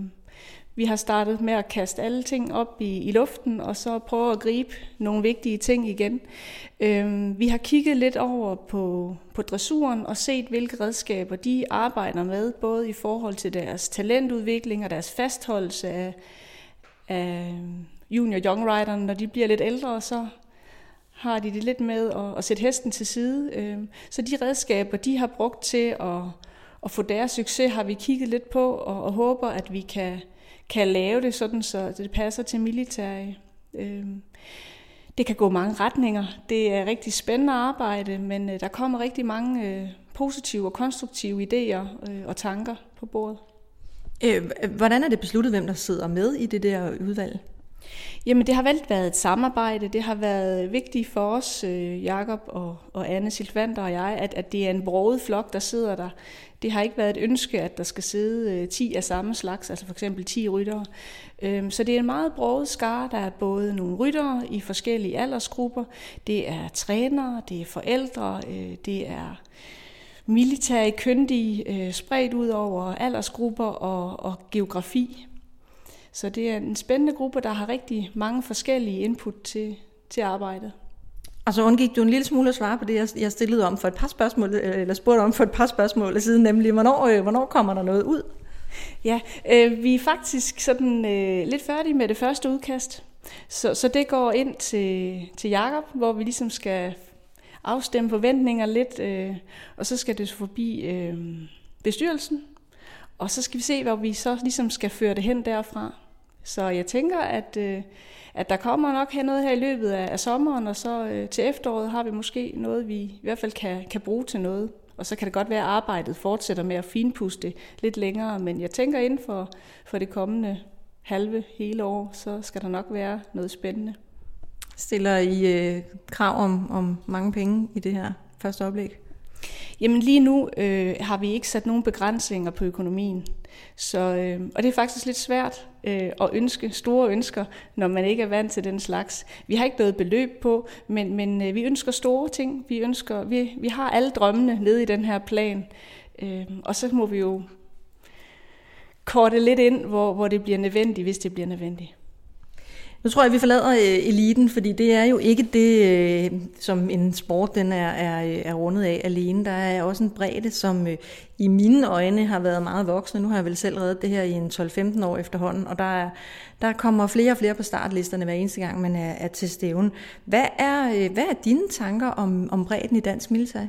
vi har startet med at kaste alle ting op i, i luften, og så prøve at gribe nogle vigtige ting igen. Øhm, vi har kigget lidt over på, på dressuren og set, hvilke redskaber de arbejder med, både i forhold til deres talentudvikling og deres fastholdelse af, af junior young riderne. Når de bliver lidt ældre, så har de det lidt med at, at sætte hesten til side. Øhm, så de redskaber, de har brugt til at, at få deres succes, har vi kigget lidt på og, og håber, at vi kan kan lave det sådan, så det passer til militære. Øh, det kan gå mange retninger. Det er rigtig spændende arbejde, men øh, der kommer rigtig mange øh, positive og konstruktive idéer øh, og tanker på bordet. Øh, hvordan er det besluttet, hvem der sidder med i det der udvalg? Jamen det har vel været et samarbejde. Det har været vigtigt for os, øh, Jakob og, og Anne Silvander og jeg, at, at det er en broget flok, der sidder der. Det har ikke været et ønske, at der skal sidde øh, 10 af samme slags, altså for eksempel 10 ryttere. Øhm, så det er en meget broget skar. Der er både nogle ryttere i forskellige aldersgrupper, det er trænere, det er forældre, øh, det er militære kyndige, øh, spredt ud over aldersgrupper og, og geografi. Så det er en spændende gruppe, der har rigtig mange forskellige input til, til arbejdet. Og så undgik du en lille smule at svare på det, jeg stillede om for et par spørgsmål, eller spurgte om for et par spørgsmål siden, nemlig, hvornår, øh, hvornår kommer der noget ud? Ja, øh, vi er faktisk sådan øh, lidt færdige med det første udkast. Så, så det går ind til, til Jakob, hvor vi ligesom skal afstemme forventninger lidt, øh, og så skal det forbi øh, bestyrelsen, og så skal vi se, hvor vi så ligesom skal føre det hen derfra. Så jeg tænker, at, øh, at der kommer nok her noget her i løbet af, af sommeren, og så øh, til efteråret har vi måske noget, vi i hvert fald kan, kan bruge til noget. Og så kan det godt være, at arbejdet fortsætter med at finpuste lidt længere, men jeg tænker inden for, for det kommende halve hele år, så skal der nok være noget spændende. Stiller I øh, krav om, om mange penge i det her første oplæg? Jamen lige nu øh, har vi ikke sat nogen begrænsninger på økonomien. Så, øh, og det er faktisk lidt svært øh, at ønske store ønsker, når man ikke er vant til den slags. Vi har ikke noget beløb på, men, men øh, vi ønsker store ting. Vi, ønsker, vi, vi har alle drømmene nede i den her plan. Øh, og så må vi jo korte lidt ind, hvor, hvor det bliver nødvendigt, hvis det bliver nødvendigt. Nu tror jeg, vi forlader øh, eliten, fordi det er jo ikke det, øh, som en sport den er, er, øh, er rundet af alene. Der er også en bredde, som øh, i mine øjne har været meget voksne. Nu har jeg vel selv reddet det her i en 12-15 år efterhånden, og der, er, der kommer flere og flere på startlisterne hver eneste gang, man er, er til stævnen. Hvad er, øh, hvad er dine tanker om, om bredden i dansk militær?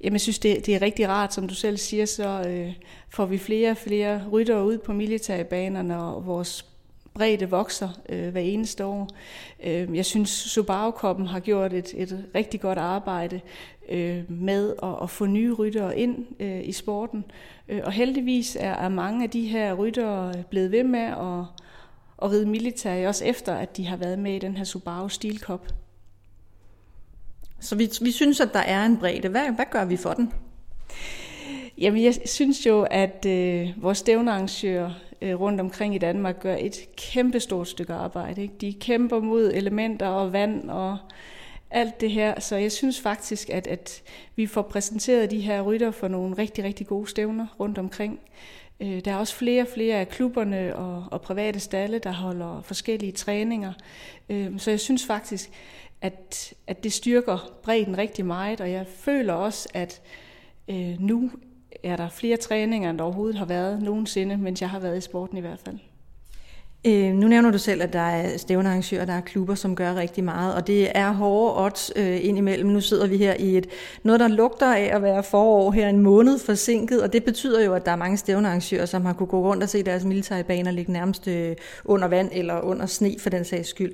Jamen, jeg synes, det, det er rigtig rart, som du selv siger, så øh, får vi flere og flere ryttere ud på militærbanerne, og vores bredde vokser øh, hver eneste år. Øh, jeg synes, Subaru-koppen har gjort et, et rigtig godt arbejde øh, med at, at få nye ryttere ind øh, i sporten. Øh, og heldigvis er, er mange af de her ryttere blevet ved med at, at ride militær, også efter at de har været med i den her Subaru Steel Cup. Så vi, vi synes, at der er en bredde. Hvad, hvad gør vi for den? Jamen, jeg synes jo, at øh, vores stævnearrangører øh, rundt omkring i Danmark gør et kæmpestort stykke arbejde. Ikke? De kæmper mod elementer og vand og alt det her. Så jeg synes faktisk, at, at vi får præsenteret de her rytter for nogle rigtig, rigtig gode stævner rundt omkring. Øh, der er også flere og flere af klubberne og, og private stalle, der holder forskellige træninger. Øh, så jeg synes faktisk, at, at det styrker bredden rigtig meget, og jeg føler også, at øh, nu er der flere træninger, end der overhovedet har været nogensinde, mens jeg har været i sporten i hvert fald. Øh, nu nævner du selv, at der er stævnearrangører, der er klubber, som gør rigtig meget, og det er hårde odds øh, indimellem. Nu sidder vi her i et noget, der lugter af at være forår her en måned forsinket, og det betyder jo, at der er mange stævnearrangører, som har kunne gå rundt og se deres militærbaner ligge nærmest øh, under vand eller under sne for den sags skyld.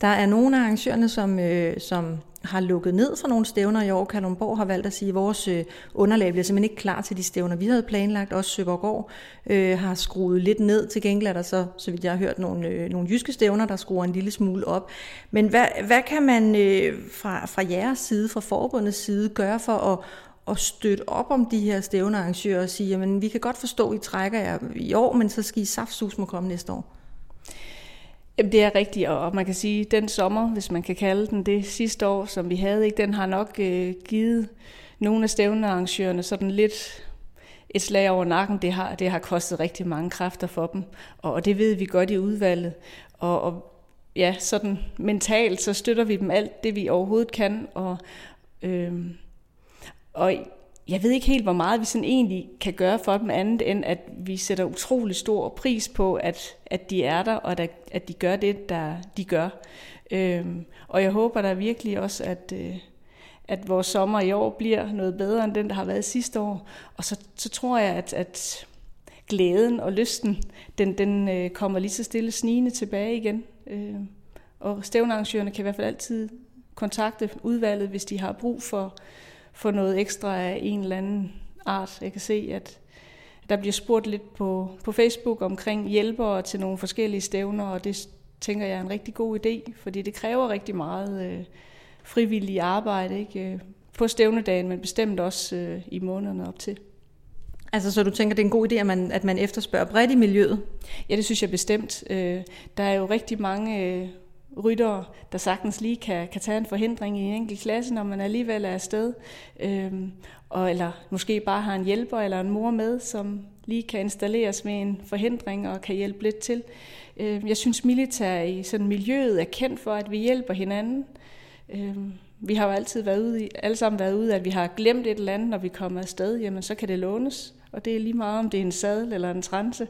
Der er nogle af arrangørerne, som, øh, som har lukket ned for nogle stævner i år. Kalundborg har valgt at sige, at vores øh, underlag bliver simpelthen ikke klar til de stævner, vi havde planlagt. Også Søborgård øh, har skruet lidt ned. Til gengæld er der så, så vidt jeg har hørt, nogle, øh, nogle jyske stævner, der skruer en lille smule op. Men hvad, hvad kan man øh, fra, fra jeres side, fra forbundets side, gøre for at, at støtte op om de her stævnearrangører og sige, at vi kan godt forstå, at I trækker jer i år, men så skal I saftsus må komme næste år? Jamen, det er rigtigt, og man kan sige, at den sommer, hvis man kan kalde den det sidste år, som vi havde, ikke, den har nok øh, givet nogle af stævnearrangørerne sådan lidt et slag over nakken. Det har, det har kostet rigtig mange kræfter for dem, og, og det ved vi godt i udvalget. Og, og ja, sådan mentalt, så støtter vi dem alt det, vi overhovedet kan, og, øh, og jeg ved ikke helt, hvor meget vi sådan egentlig kan gøre for dem andet, end at vi sætter utrolig stor pris på, at, at de er der, og at, at de gør det, der de gør. Øhm, og jeg håber da virkelig også, at, øh, at vores sommer i år bliver noget bedre end den, der har været sidste år. Og så, så tror jeg, at, at glæden og lysten, den, den øh, kommer lige så stille snigende tilbage igen. Øh, og stævnearrangørerne kan i hvert fald altid kontakte udvalget, hvis de har brug for få noget ekstra af en eller anden art. Jeg kan se, at der bliver spurgt lidt på, på Facebook omkring hjælpere til nogle forskellige stævner, og det tænker jeg er en rigtig god idé, fordi det kræver rigtig meget øh, frivillig arbejde ikke? på stævnedagen, men bestemt også øh, i månederne op til. Altså, så du tænker, det er en god idé, at man, at man efterspørger bredt i miljøet? Ja, det synes jeg bestemt. Øh, der er jo rigtig mange øh, ryttere, der sagtens lige kan, kan tage en forhindring i en enkelt klasse, når man alligevel er afsted. Øhm, og, eller måske bare har en hjælper eller en mor med, som lige kan installeres med en forhindring og kan hjælpe lidt til. Øhm, jeg synes, militær i sådan miljøet er kendt for, at vi hjælper hinanden. Øhm, vi har jo altid været ude i, alle sammen været ude, at vi har glemt et eller andet, når vi kommer afsted, jamen så kan det lånes. Og det er lige meget, om det er en sadel eller en transe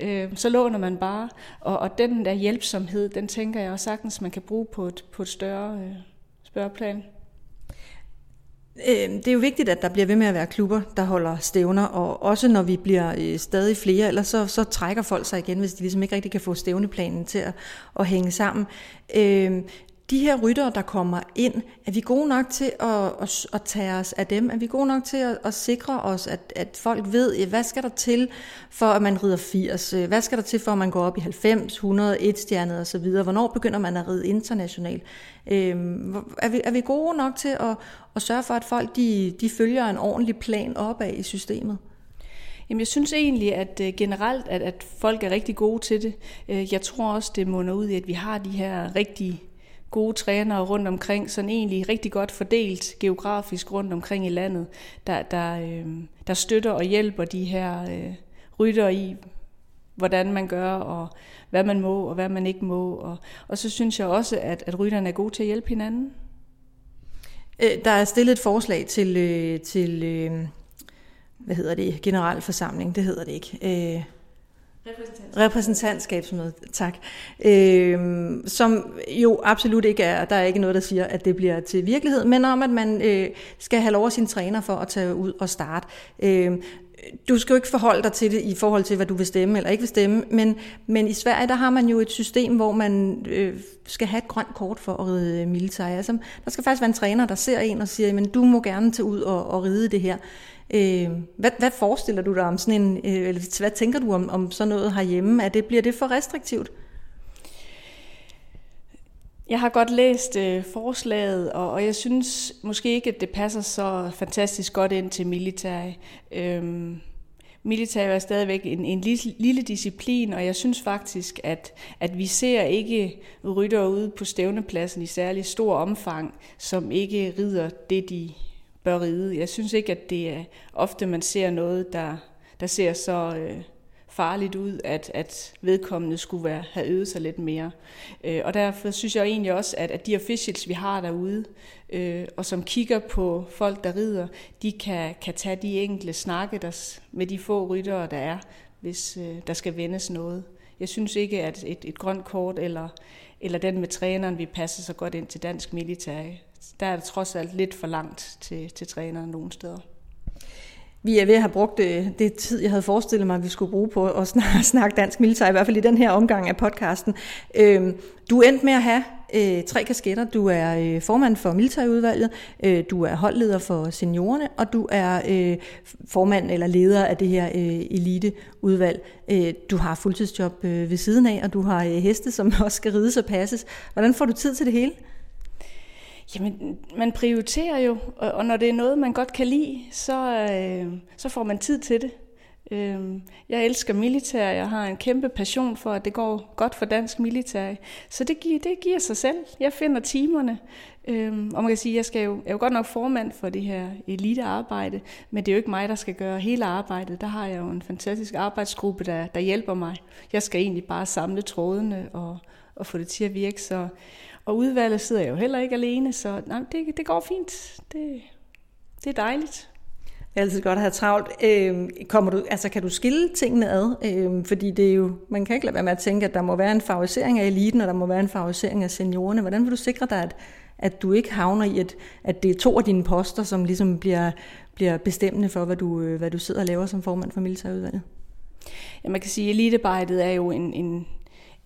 øh, så låner man bare. Og, og den der hjælpsomhed, den tænker jeg også sagtens, man kan bruge på et, på et større, øh, spørgeplan. Øhm, det er jo vigtigt, at der bliver ved med at være klubber, der holder stævner, og også når vi bliver øh, stadig flere, ellers så, så trækker folk sig igen, hvis de ligesom ikke rigtig kan få stævneplanen til at, at hænge sammen. Øh, de her ryttere, der kommer ind, er vi gode nok til at, at, at tage os af dem? Er vi gode nok til at, at sikre os, at, at folk ved, hvad skal der til, for at man rider 80? Øh, hvad skal der til, for at man går op i 90, 100, 1 stjernet osv.? Hvornår begynder man at ride internationalt? Øhm, er, vi, er vi gode nok til at, at sørge for, at folk de, de følger en ordentlig plan opad i systemet? Jamen, jeg synes egentlig, at øh, generelt, at, at folk er rigtig gode til det. Øh, jeg tror også, det munder ud i, at vi har de her rigtige gode trænere rundt omkring, sådan egentlig rigtig godt fordelt geografisk rundt omkring i landet, der, der, øh, der støtter og hjælper de her øh, rytter i, hvordan man gør, og hvad man må, og hvad man ikke må. Og, og så synes jeg også, at, at rytterne er gode til at hjælpe hinanden. Øh, der er stillet et forslag til, øh, til øh, hvad hedder det, generalforsamling, det hedder det ikke. Repræsentantskab. Repræsentantskabsmøde, tak. Øhm, som jo absolut ikke er, der er ikke noget, der siger, at det bliver til virkelighed, men om, at man øh, skal have lov af sin træner for at tage ud og starte. Øhm, du skal jo ikke forholde dig til det i forhold til, hvad du vil stemme eller ikke vil stemme, men, men i Sverige, der har man jo et system, hvor man øh, skal have et grønt kort for at ride militær. Altså, der skal faktisk være en træner, der ser en og siger, men du må gerne tage ud og, og ride det her. Øh, hvad, hvad forestiller du dig om sådan en, øh, eller hvad tænker du om, om sådan noget herhjemme? Er det, bliver det for restriktivt? Jeg har godt læst øh, forslaget, og, og jeg synes måske ikke, at det passer så fantastisk godt ind til militær. Øhm, militær er stadigvæk en, en lille, lille disciplin, og jeg synes faktisk, at, at vi ser ikke rytter ude på stævnepladsen i særlig stor omfang, som ikke rider det, de bør ride. Jeg synes ikke, at det er ofte, man ser noget, der, der ser så øh, farligt ud, at, at vedkommende skulle være, have øvet sig lidt mere. Øh, og derfor synes jeg egentlig også, at, at de officials, vi har derude, øh, og som kigger på folk, der rider, de kan, kan tage de enkelte snakke der, med de få ryttere, der er, hvis øh, der skal vendes noget. Jeg synes ikke, at et, et grønt kort eller, eller den med træneren vi passer så godt ind til dansk militær der er det trods alt lidt for langt til, til træneren nogle steder. Vi er ved at have brugt det, det tid, jeg havde forestillet mig, at vi skulle bruge på at snakke, [laughs] snakke dansk militær, i hvert fald i den her omgang af podcasten. Øhm, du endte med at have øh, tre kasketter. Du er øh, formand for militærudvalget, øh, du er holdleder for seniorerne, og du er øh, formand eller leder af det her øh, eliteudvalg. Øh, du har fuldtidsjob øh, ved siden af, og du har øh, heste, som [laughs] også skal rides og passes. Hvordan får du tid til det hele? Jamen, man prioriterer jo, og når det er noget, man godt kan lide, så, øh, så får man tid til det. Øh, jeg elsker militær, jeg har en kæmpe passion for, at det går godt for dansk militær. Så det giver, det giver sig selv. Jeg finder timerne. Øh, og man kan sige, jeg, skal jo, jeg er jo godt nok formand for det her elitearbejde, men det er jo ikke mig, der skal gøre hele arbejdet. Der har jeg jo en fantastisk arbejdsgruppe, der, der hjælper mig. Jeg skal egentlig bare samle trådene og, og få det til at virke. Så, og udvalget sidder jeg jo heller ikke alene, så nej, det, det går fint. Det, det er dejligt. Det er altid godt at have travlt. Øh, kommer du, altså, kan du skille tingene ad? Øh, fordi det er jo, man kan ikke lade være med at tænke, at der må være en favorisering af eliten, og der må være en favorisering af seniorerne. Hvordan vil du sikre dig, at, at du ikke havner i, at, at det er to af dine poster, som ligesom bliver, bliver bestemmende for, hvad du, øh, hvad du sidder og laver som formand for militærudvalget? Ja, man kan sige, at elitearbejdet er jo en, en,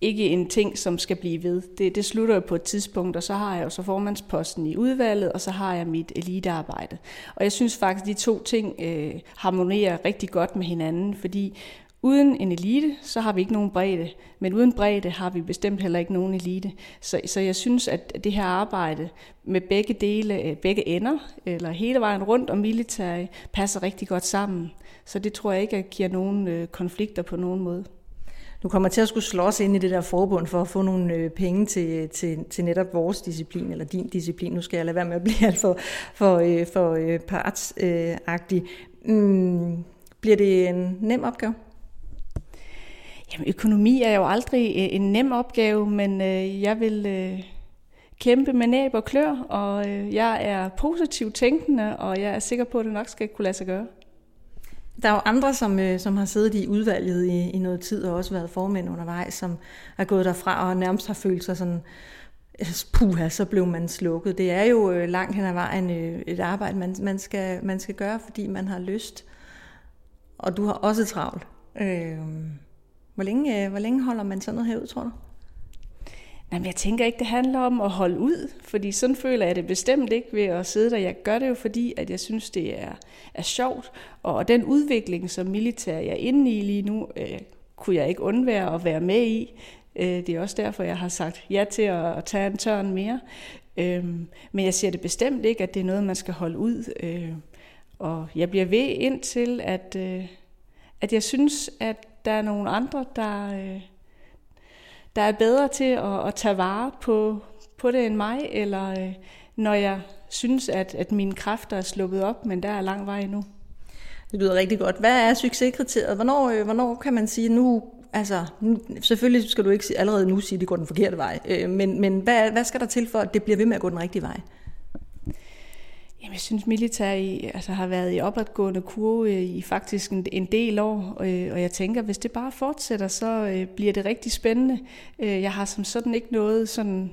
ikke en ting, som skal blive ved. Det, det slutter jo på et tidspunkt, og så har jeg jo så formandsposten i udvalget, og så har jeg mit elitearbejde. Og jeg synes faktisk, at de to ting øh, harmonerer rigtig godt med hinanden, fordi uden en elite, så har vi ikke nogen bredde, men uden bredde har vi bestemt heller ikke nogen elite. Så, så jeg synes, at det her arbejde med begge dele, øh, begge ender, eller hele vejen rundt om militær, passer rigtig godt sammen. Så det tror jeg ikke, at giver nogen øh, konflikter på nogen måde du kommer til at skulle slås ind i det der forbund for at få nogle øh, penge til, til, til netop vores disciplin, eller din disciplin. Nu skal jeg lade være med at blive alt for, for, øh, for øh, partsagtig. Mm, bliver det en nem opgave? Jamen, økonomi er jo aldrig en nem opgave, men øh, jeg vil øh, kæmpe med næb og klør, og øh, jeg er positivt tænkende, og jeg er sikker på, at det nok skal kunne lade sig gøre. Der er jo andre, som, øh, som har siddet i udvalget i, i noget tid og også været formænd undervejs, som er gået derfra og nærmest har følt sig sådan, altså, puha, så blev man slukket. Det er jo øh, langt hen ad vejen øh, et arbejde, man, man, skal, man skal gøre, fordi man har lyst. Og du har også travlt. Øh, hvor, længe, øh, hvor længe holder man sådan noget her ud, tror du? Jamen, jeg tænker ikke, det handler om at holde ud, fordi sådan føler jeg det bestemt ikke ved at sidde der. Jeg gør det jo, fordi at jeg synes, det er, er sjovt, og den udvikling, som militær jeg er inde i lige nu, øh, kunne jeg ikke undvære at være med i. Øh, det er også derfor, jeg har sagt ja til at, at tage en tørn mere. Øh, men jeg siger det bestemt ikke, at det er noget, man skal holde ud. Øh, og jeg bliver ved indtil, at, øh, at jeg synes, at der er nogle andre, der... Øh, der er bedre til at, at tage vare på, på det end mig, eller øh, når jeg synes, at, at mine kræfter er sluppet op, men der er lang vej endnu. Det lyder rigtig godt. Hvad er succeskriteriet? Hvornår, øh, hvornår kan man sige, nu, altså, nu, selvfølgelig skal du ikke allerede nu sige, at det går den forkerte vej, øh, men, men hvad, hvad skal der til for, at det bliver ved med at gå den rigtige vej? Jamen, jeg synes, militær i, altså, har været i opadgående kurve i faktisk en, en del år, og, øh, og jeg tænker, hvis det bare fortsætter, så øh, bliver det rigtig spændende. Øh, jeg har som sådan ikke noget sådan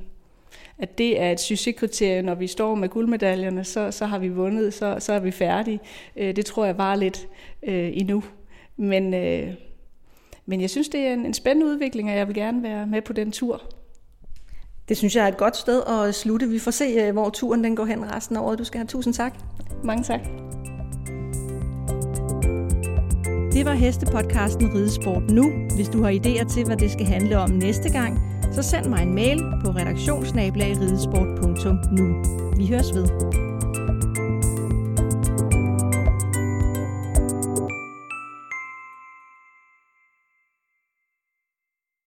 at det er et succeskriterie, når vi står med guldmedaljerne, så, så har vi vundet, så, så er vi færdige. Øh, det tror jeg var lidt øh, endnu. Men, øh, men jeg synes, det er en, en spændende udvikling, og jeg vil gerne være med på den tur. Det synes jeg er et godt sted at slutte. Vi får se, øh, hvor turen den går hen resten af året. Du skal have tusind tak. Mange tak. Det var Hestepodcasten Ridesport nu. Hvis du har idéer til, hvad det skal handle om næste gang, så send mig en mail på redaktionsnabelagridesport.nu. Vi høres ved.